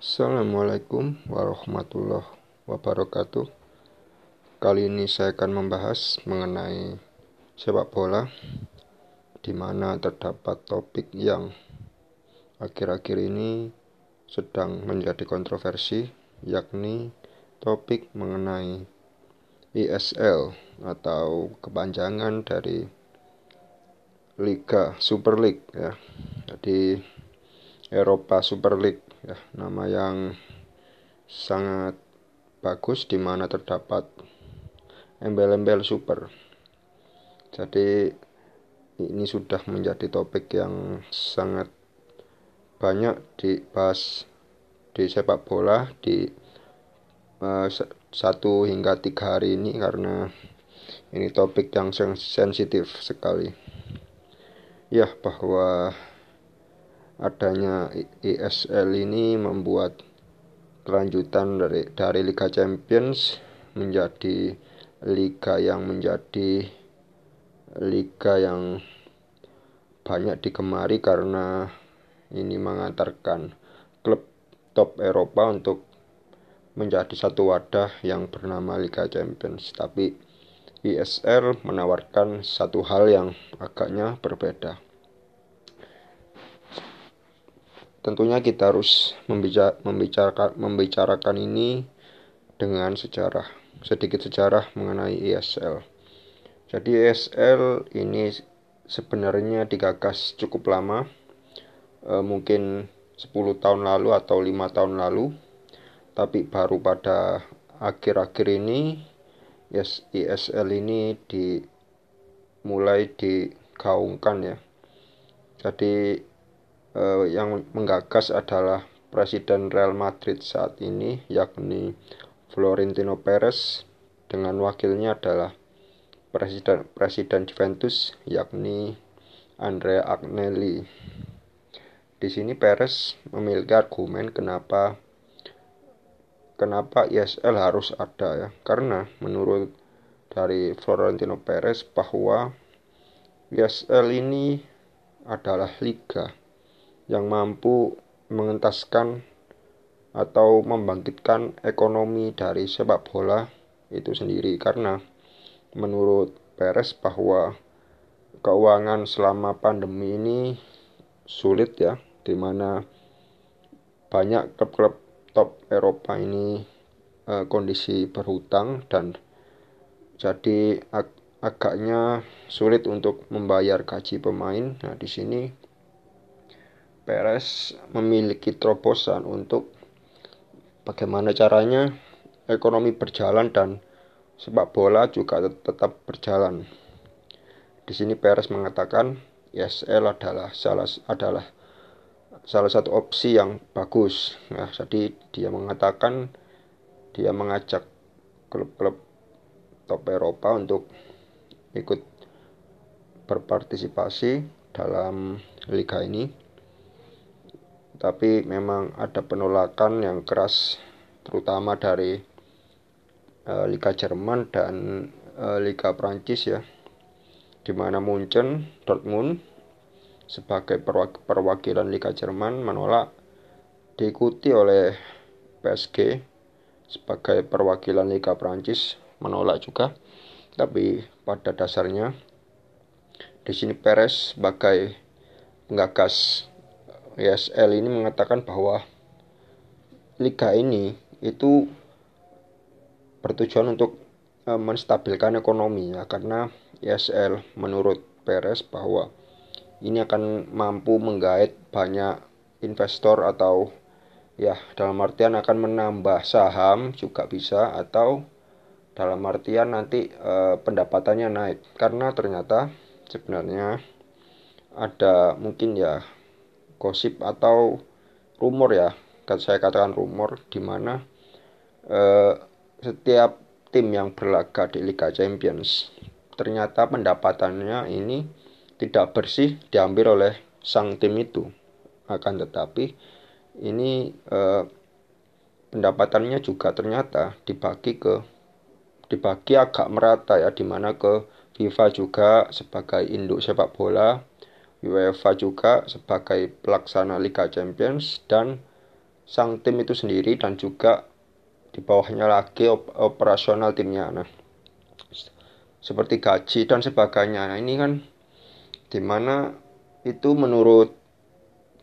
Assalamualaikum warahmatullahi wabarakatuh. Kali ini saya akan membahas mengenai sepak bola, di mana terdapat topik yang akhir-akhir ini sedang menjadi kontroversi, yakni topik mengenai ISL atau kepanjangan dari Liga Super League ya. Jadi Eropa Super League ya, nama yang sangat bagus di mana terdapat embel-embel super. Jadi ini sudah menjadi topik yang sangat banyak dibahas di sepak bola di uh, satu hingga tiga hari ini karena ini topik yang sensitif sekali. Ya bahwa adanya ISL ini membuat kelanjutan dari dari Liga Champions menjadi liga yang menjadi liga yang banyak digemari karena ini mengantarkan klub top Eropa untuk menjadi satu wadah yang bernama Liga Champions. Tapi ISL menawarkan satu hal yang agaknya berbeda tentunya kita harus membicarakan, membicarakan ini dengan sejarah sedikit sejarah mengenai ESL jadi ESL ini sebenarnya digagas cukup lama e, mungkin 10 tahun lalu atau lima tahun lalu. Tapi baru pada akhir-akhir ini ESL ini dimulai digaungkan ya. Jadi uh, yang menggagas adalah Presiden Real Madrid saat ini yakni Florentino Perez dengan wakilnya adalah Presiden Presiden Juventus yakni Andrea Agnelli. Di sini Perez memiliki argumen kenapa kenapa ISL harus ada ya. Karena menurut dari Florentino Perez bahwa ISL ini adalah liga yang mampu mengentaskan atau membangkitkan ekonomi dari sepak bola itu sendiri karena menurut Perez bahwa keuangan selama pandemi ini sulit ya di mana banyak klub-klub top Eropa ini eh, kondisi berhutang dan jadi ag agaknya sulit untuk membayar gaji pemain. Nah, di sini Perez memiliki terobosan untuk bagaimana caranya ekonomi berjalan dan sepak bola juga tetap berjalan. Di sini Perez mengatakan ISL adalah salah adalah salah satu opsi yang bagus. Nah, jadi dia mengatakan dia mengajak klub-klub top Eropa untuk ikut berpartisipasi dalam liga ini tapi memang ada penolakan yang keras terutama dari uh, Liga Jerman dan uh, Liga Prancis ya di mana Munchen, Dortmund sebagai perwakilan Liga Jerman menolak diikuti oleh PSG sebagai perwakilan Liga Prancis menolak juga. Tapi pada dasarnya di sini Perez sebagai penggagas ESL ini mengatakan bahwa liga ini itu bertujuan untuk e, menstabilkan ekonomi ya karena ESL menurut Perez bahwa ini akan mampu menggait banyak investor atau ya dalam artian akan menambah saham juga bisa atau dalam artian nanti e, pendapatannya naik. Karena ternyata sebenarnya ada mungkin ya gosip atau rumor ya. Saya katakan rumor di mana eh, setiap tim yang berlaga di Liga Champions ternyata pendapatannya ini tidak bersih diambil oleh sang tim itu. Akan tetapi ini eh, pendapatannya juga ternyata dibagi ke dibagi agak merata ya di mana ke FIFA juga sebagai induk sepak bola UEFA juga sebagai pelaksana Liga Champions dan sang tim itu sendiri dan juga di bawahnya lagi op operasional timnya. Nah seperti gaji dan sebagainya. Nah ini kan di mana itu menurut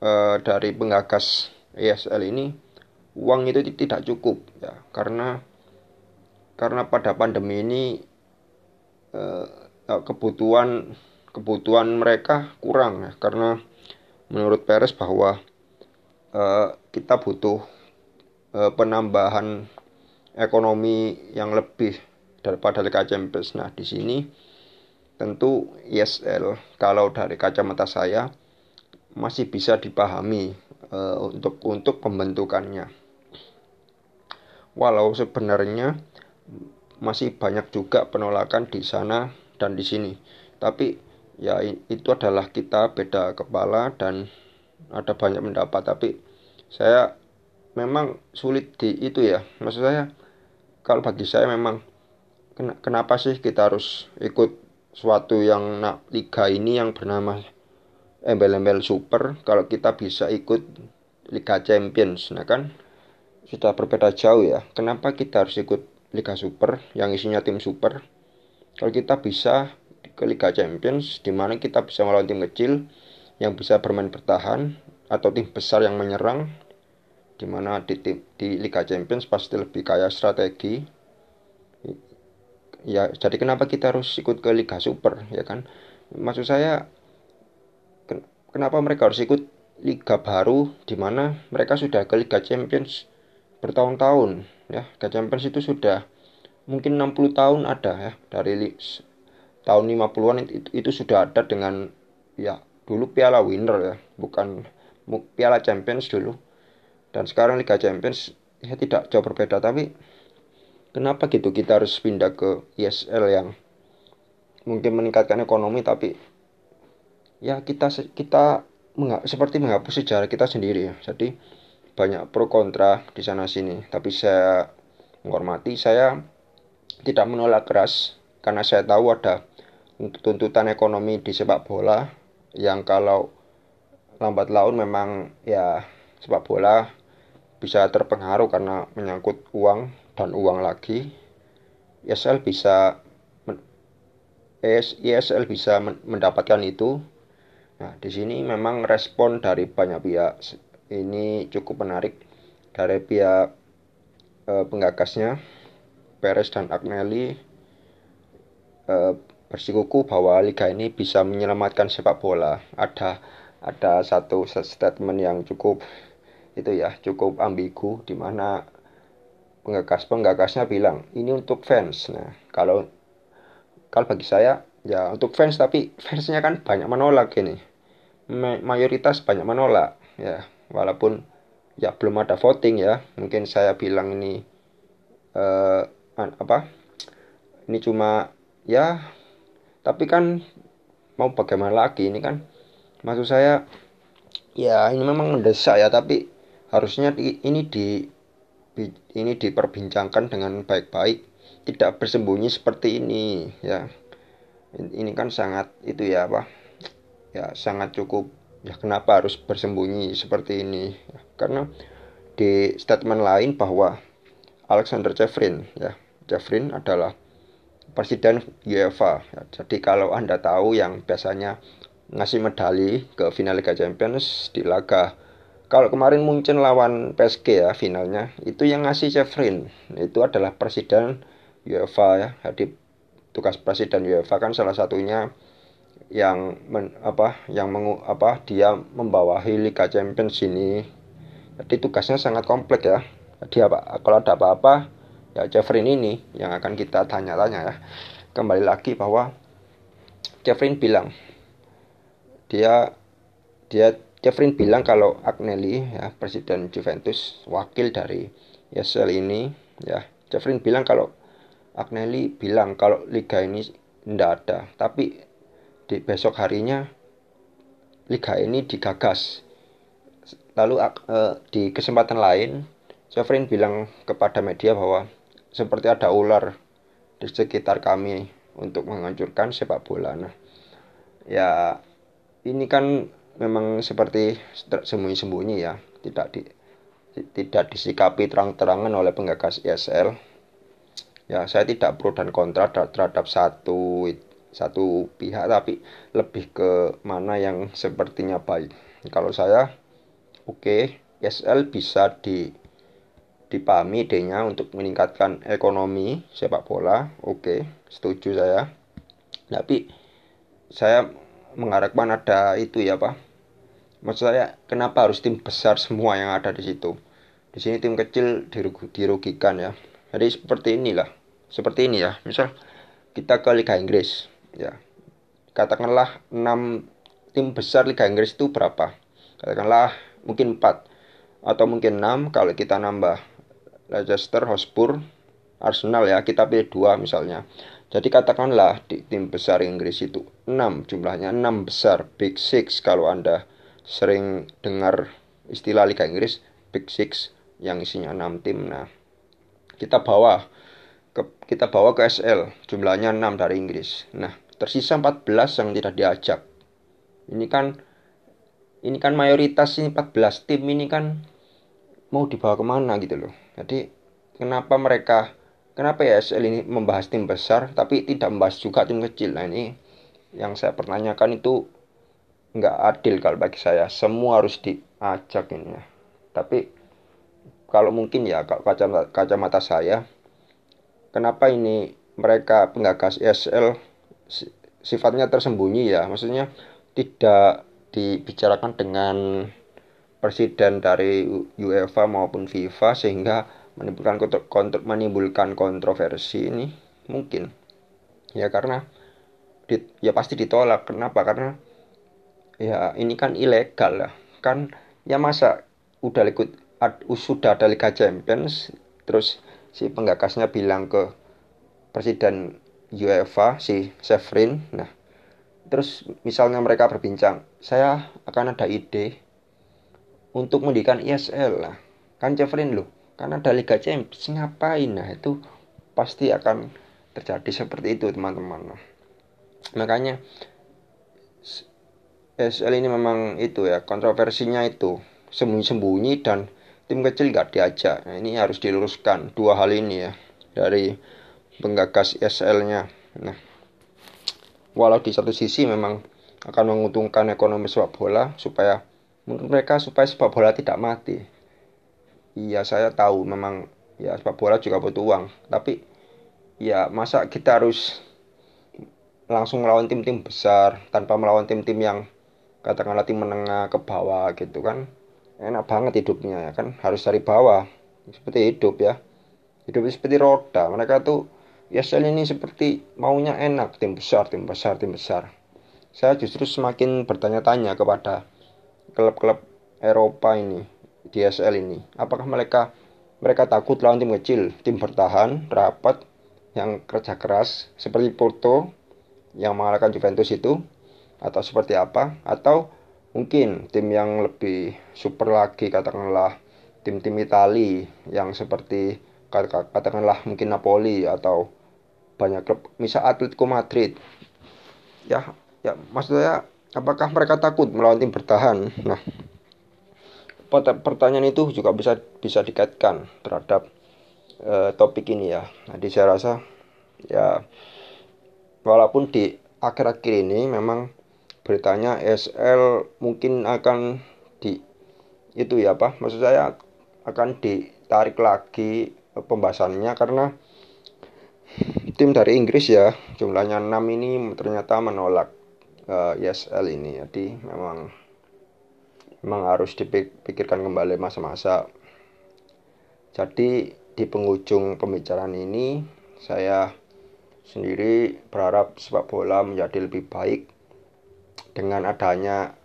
uh, dari penggagas ESL ini uang itu tidak cukup ya. Karena karena pada pandemi ini uh, kebutuhan kebutuhan mereka kurang ya karena menurut Peres bahwa uh, kita butuh uh, penambahan ekonomi yang lebih daripada Liga Champions. Nah, di sini tentu ESL kalau dari kacamata saya masih bisa dipahami uh, untuk untuk pembentukannya. Walau sebenarnya masih banyak juga penolakan di sana dan di sini. Tapi ya itu adalah kita beda kepala dan ada banyak pendapat. Tapi saya memang sulit di itu ya. Maksud saya kalau bagi saya memang kenapa sih kita harus ikut suatu yang nak liga ini yang bernama embel-embel super kalau kita bisa ikut Liga Champions nah kan? Sudah berbeda jauh ya. Kenapa kita harus ikut Liga Super yang isinya tim super? Kalau kita bisa ke Liga Champions di mana kita bisa melawan tim kecil yang bisa bermain bertahan atau tim besar yang menyerang di mana di, tim, di Liga Champions pasti lebih kaya strategi. Ya jadi kenapa kita harus ikut ke Liga Super ya kan? Maksud saya ken kenapa mereka harus ikut liga baru di mana mereka sudah ke Liga Champions bertahun-tahun ya? Liga Champions itu sudah mungkin 60 tahun ada ya dari tahun 50-an itu, itu sudah ada dengan ya dulu Piala Winner ya bukan Piala Champions dulu. Dan sekarang Liga Champions ya tidak jauh berbeda. Tapi kenapa gitu kita harus pindah ke ESL yang mungkin meningkatkan ekonomi tapi ya kita kita mengha seperti menghapus sejarah kita sendiri ya. Jadi banyak pro kontra di sana sini. Tapi saya menghormati saya tidak menolak keras. Karena saya tahu ada tuntutan ekonomi di sepak bola yang kalau lambat laun memang ya sepak bola bisa terpengaruh karena menyangkut uang dan uang lagi. ESL bisa ESL bisa mendapatkan itu. Nah di sini memang respon dari banyak pihak. Ini cukup menarik dari pihak eh, penggagasnya Perez dan Agnelli. Eh, bersikuku bahwa liga ini bisa menyelamatkan sepak bola. Ada ada satu statement yang cukup itu ya cukup ambigu di mana penggagas penggagasnya bilang ini untuk fans. Nah kalau kalau bagi saya ya untuk fans tapi fansnya kan banyak menolak ini. Mayoritas banyak menolak ya. Walaupun ya belum ada voting ya. Mungkin saya bilang ini uh, apa? Ini cuma ya tapi kan mau bagaimana lagi ini kan? Maksud saya ya ini memang mendesak ya tapi harusnya ini di ini diperbincangkan dengan baik-baik tidak bersembunyi seperti ini ya. Ini kan sangat itu ya apa? Ya sangat cukup. Ya kenapa harus bersembunyi seperti ini? Ya, karena di statement lain bahwa Alexander Chevrin ya Chevrin adalah presiden UEFA jadi kalau anda tahu yang biasanya ngasih medali ke final Liga Champions di laga kalau kemarin Munchen lawan PSG ya finalnya, itu yang ngasih Chevrin itu adalah presiden UEFA ya. Jadi tugas presiden UEFA kan salah satunya yang men, apa yang mengu, apa dia membawahi Liga Champions ini. Jadi tugasnya sangat kompleks ya. Jadi apa kalau ada apa-apa ya Chevrin ini yang akan kita tanya-tanya ya. Kembali lagi bahwa Chevrin bilang dia dia Jeffrin bilang kalau Agnelli ya presiden Juventus wakil dari ESL ini ya Jeffrin bilang kalau Agnelli bilang kalau liga ini tidak ada tapi di besok harinya liga ini digagas lalu uh, di kesempatan lain Jeffrin bilang kepada media bahwa seperti ada ular di sekitar kami untuk menghancurkan sepak bola. Nah ya ini kan memang seperti sembunyi-sembunyi ya. Tidak di tidak disikapi terang-terangan oleh penggagas ISL ya saya tidak pro dan kontra terhadap satu satu pihak tapi lebih ke mana yang sepertinya baik. Kalau saya oke okay, ISL bisa di dipahami idenya untuk meningkatkan ekonomi sepak bola. Oke okay, setuju saya. Tapi saya mengharapkan ada itu ya pak. Maksud saya kenapa harus tim besar semua yang ada di situ? Di sini tim kecil dirugikan ya. Jadi seperti inilah seperti ini ya. Misal kita ke Liga Inggris ya. Katakanlah 6 tim besar Liga Inggris itu berapa? Katakanlah mungkin 4 atau mungkin 6 kalau kita nambah Leicester Hotspur Arsenal ya kita pilih dua misalnya. Jadi katakanlah di tim besar Inggris itu 6 jumlahnya 6 besar. Big Six kalau Anda sering dengar istilah Liga Inggris Big Six yang isinya 6 tim. Nah kita bawa ke, kita bawa ke SL jumlahnya 6 dari Inggris. Nah tersisa 14 yang tidak diajak. Ini kan ini kan mayoritas ini 14 tim ini kan mau dibawa ke mana gitu loh jadi kenapa mereka kenapa ya ini membahas tim besar tapi tidak membahas juga tim kecil? Nah ini yang saya pertanyakan itu nggak adil kalau bagi saya. Semua harus diajak ini ya. Tapi kalau mungkin ya kalau kacamata, kacamata saya kenapa ini mereka penggagas ESL sifatnya tersembunyi ya? Maksudnya tidak dibicarakan dengan presiden dari UEFA maupun FIFA sehingga menimbulkan kontro, menimbulkan kontroversi ini? Mungkin. Ya karena di, ya pasti ditolak. Kenapa? Karena ya ini kan ilegal lah. Kan ya masa udah ikut sudah ada Liga Champions terus si penggagasnya bilang ke presiden UEFA si Severin nah terus misalnya mereka berbincang saya akan ada ide untuk mendirikan ISL lah. Kan Severin loh karena ada Liga Champions. Ngapain nah itu? Pasti akan terjadi seperti itu teman-teman. Makanya ISL ini memang itu ya kontroversinya itu. Sembunyi-sembunyi dan tim kecil gak diajak. Nah, ini harus diluruskan dua hal ini ya dari penggagas ISL-nya. Nah, walau di satu sisi memang akan menguntungkan ekonomi sepak bola supaya menurut mereka supaya sepak bola tidak mati. Iya, saya tahu memang ya sepak bola juga butuh uang, tapi ya masa kita harus langsung melawan tim-tim besar tanpa melawan tim-tim yang katakanlah tim menengah ke bawah gitu kan? Enak banget hidupnya ya kan? Harus dari bawah. Seperti hidup ya. Hidup seperti roda. Mereka tuh ESL ini seperti maunya enak, tim besar, tim besar, tim besar. Saya justru semakin bertanya-tanya kepada klub-klub Eropa ini, di ESL ini. Apakah mereka mereka takut lawan tim kecil, tim bertahan, rapat, yang kerja keras, seperti Porto yang mengalahkan Juventus itu, atau seperti apa? Atau mungkin tim yang lebih super lagi, katakanlah tim-tim Itali yang seperti katakanlah mungkin Napoli atau banyak klub misal Atletico Madrid ya ya maksudnya apakah mereka takut melawan tim bertahan? Nah pertanyaan itu juga bisa bisa dikaitkan terhadap uh, topik ini ya. Jadi saya rasa ya walaupun di akhir-akhir ini memang beritanya SL mungkin akan di itu ya apa maksud saya akan ditarik lagi pembahasannya karena tim dari Inggris ya jumlahnya 6 ini ternyata menolak uh, eh, ESL ini. Jadi memang memang harus dipikirkan kembali masa-masa. Jadi di penghujung pembicaraan ini saya sendiri berharap sepak bola menjadi lebih baik dengan adanya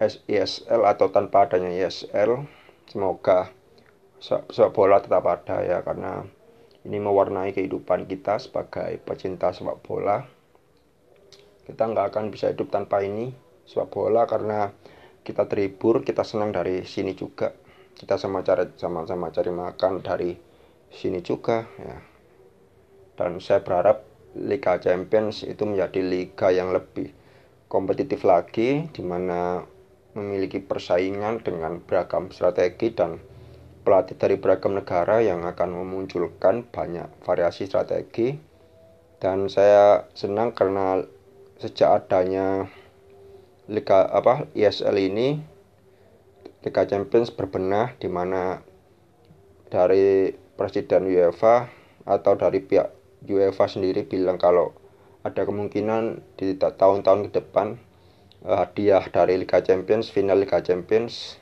ESL atau tanpa adanya ESL semoga sepak bola tetap ada ya karena ini mewarnai kehidupan kita sebagai pecinta sepak bola. Kita nggak akan bisa hidup tanpa ini sepak bola karena kita terhibur, kita senang dari sini juga. Kita sama cari sama-sama cari makan dari sini juga ya. Dan saya berharap Liga Champions itu menjadi liga yang lebih kompetitif lagi di mana memiliki persaingan dengan beragam strategi dan pelatih dari beragam negara yang akan memunculkan banyak variasi strategi dan saya senang karena sejak adanya Liga apa ISL ini Liga Champions berbenah di mana dari presiden UEFA atau dari pihak UEFA sendiri bilang kalau ada kemungkinan di tahun-tahun ke depan uh, hadiah dari Liga Champions, final Liga Champions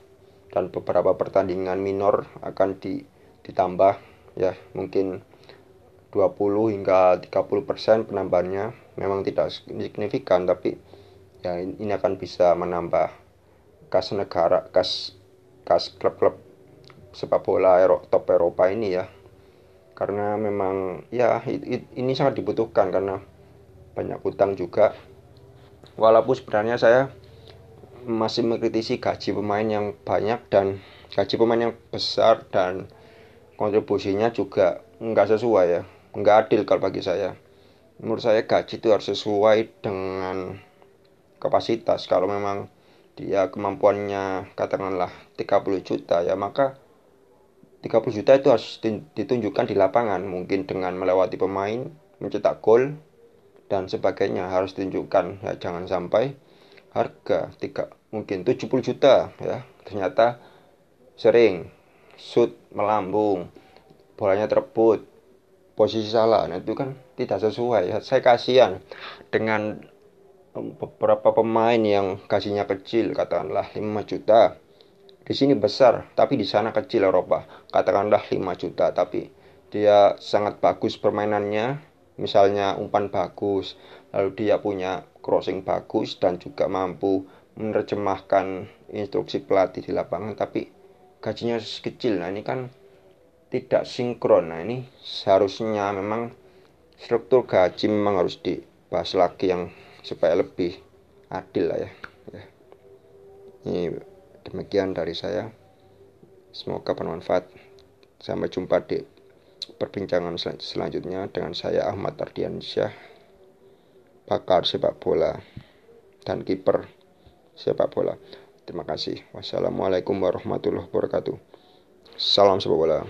dan beberapa pertandingan minor akan di, ditambah ya mungkin 20 hingga 30 persen penambahannya memang tidak signifikan tapi ya ini akan bisa menambah kas negara kas kas klub-klub sepak bola top Eropa ini ya. Karena memang ya ini sangat dibutuhkan karena banyak utang juga. Walaupun sebenarnya saya masih mengkritisi gaji pemain yang banyak dan gaji pemain yang besar dan kontribusinya juga nggak sesuai ya. Nggak adil kalau bagi saya menurut saya gaji itu harus sesuai dengan kapasitas. Kalau memang dia kemampuannya katakanlah 30 juta ya maka 30 juta itu harus ditunjukkan di lapangan. Mungkin dengan melewati pemain mencetak gol dan sebagainya. Harus ditunjukkan ya jangan sampai harga tiga mungkin 70 juta ya. Ternyata sering shoot melambung bolanya terbut posisi salah. Nah itu kan tidak sesuai. Ya saya kasihan dengan beberapa pemain yang kasihnya kecil katakanlah 5 juta. Di sini besar tapi di sana kecil Eropa. Katakanlah 5 juta tapi dia sangat bagus permainannya. Misalnya umpan bagus, lalu dia punya crossing bagus dan juga mampu menerjemahkan instruksi pelatih di lapangan, tapi gajinya kecil. Nah ini kan tidak sinkron. Nah ini seharusnya memang struktur gaji memang harus dibahas lagi yang supaya lebih adil lah ya. ya. Ini demikian dari saya. Semoga bermanfaat. Sampai jumpa di perbincangan sel selanjutnya dengan saya Ahmad Ardiansyah pakar sepak bola dan kiper sepak bola. Terima kasih. Wassalamualaikum warahmatullahi wabarakatuh. Salam sepak bola.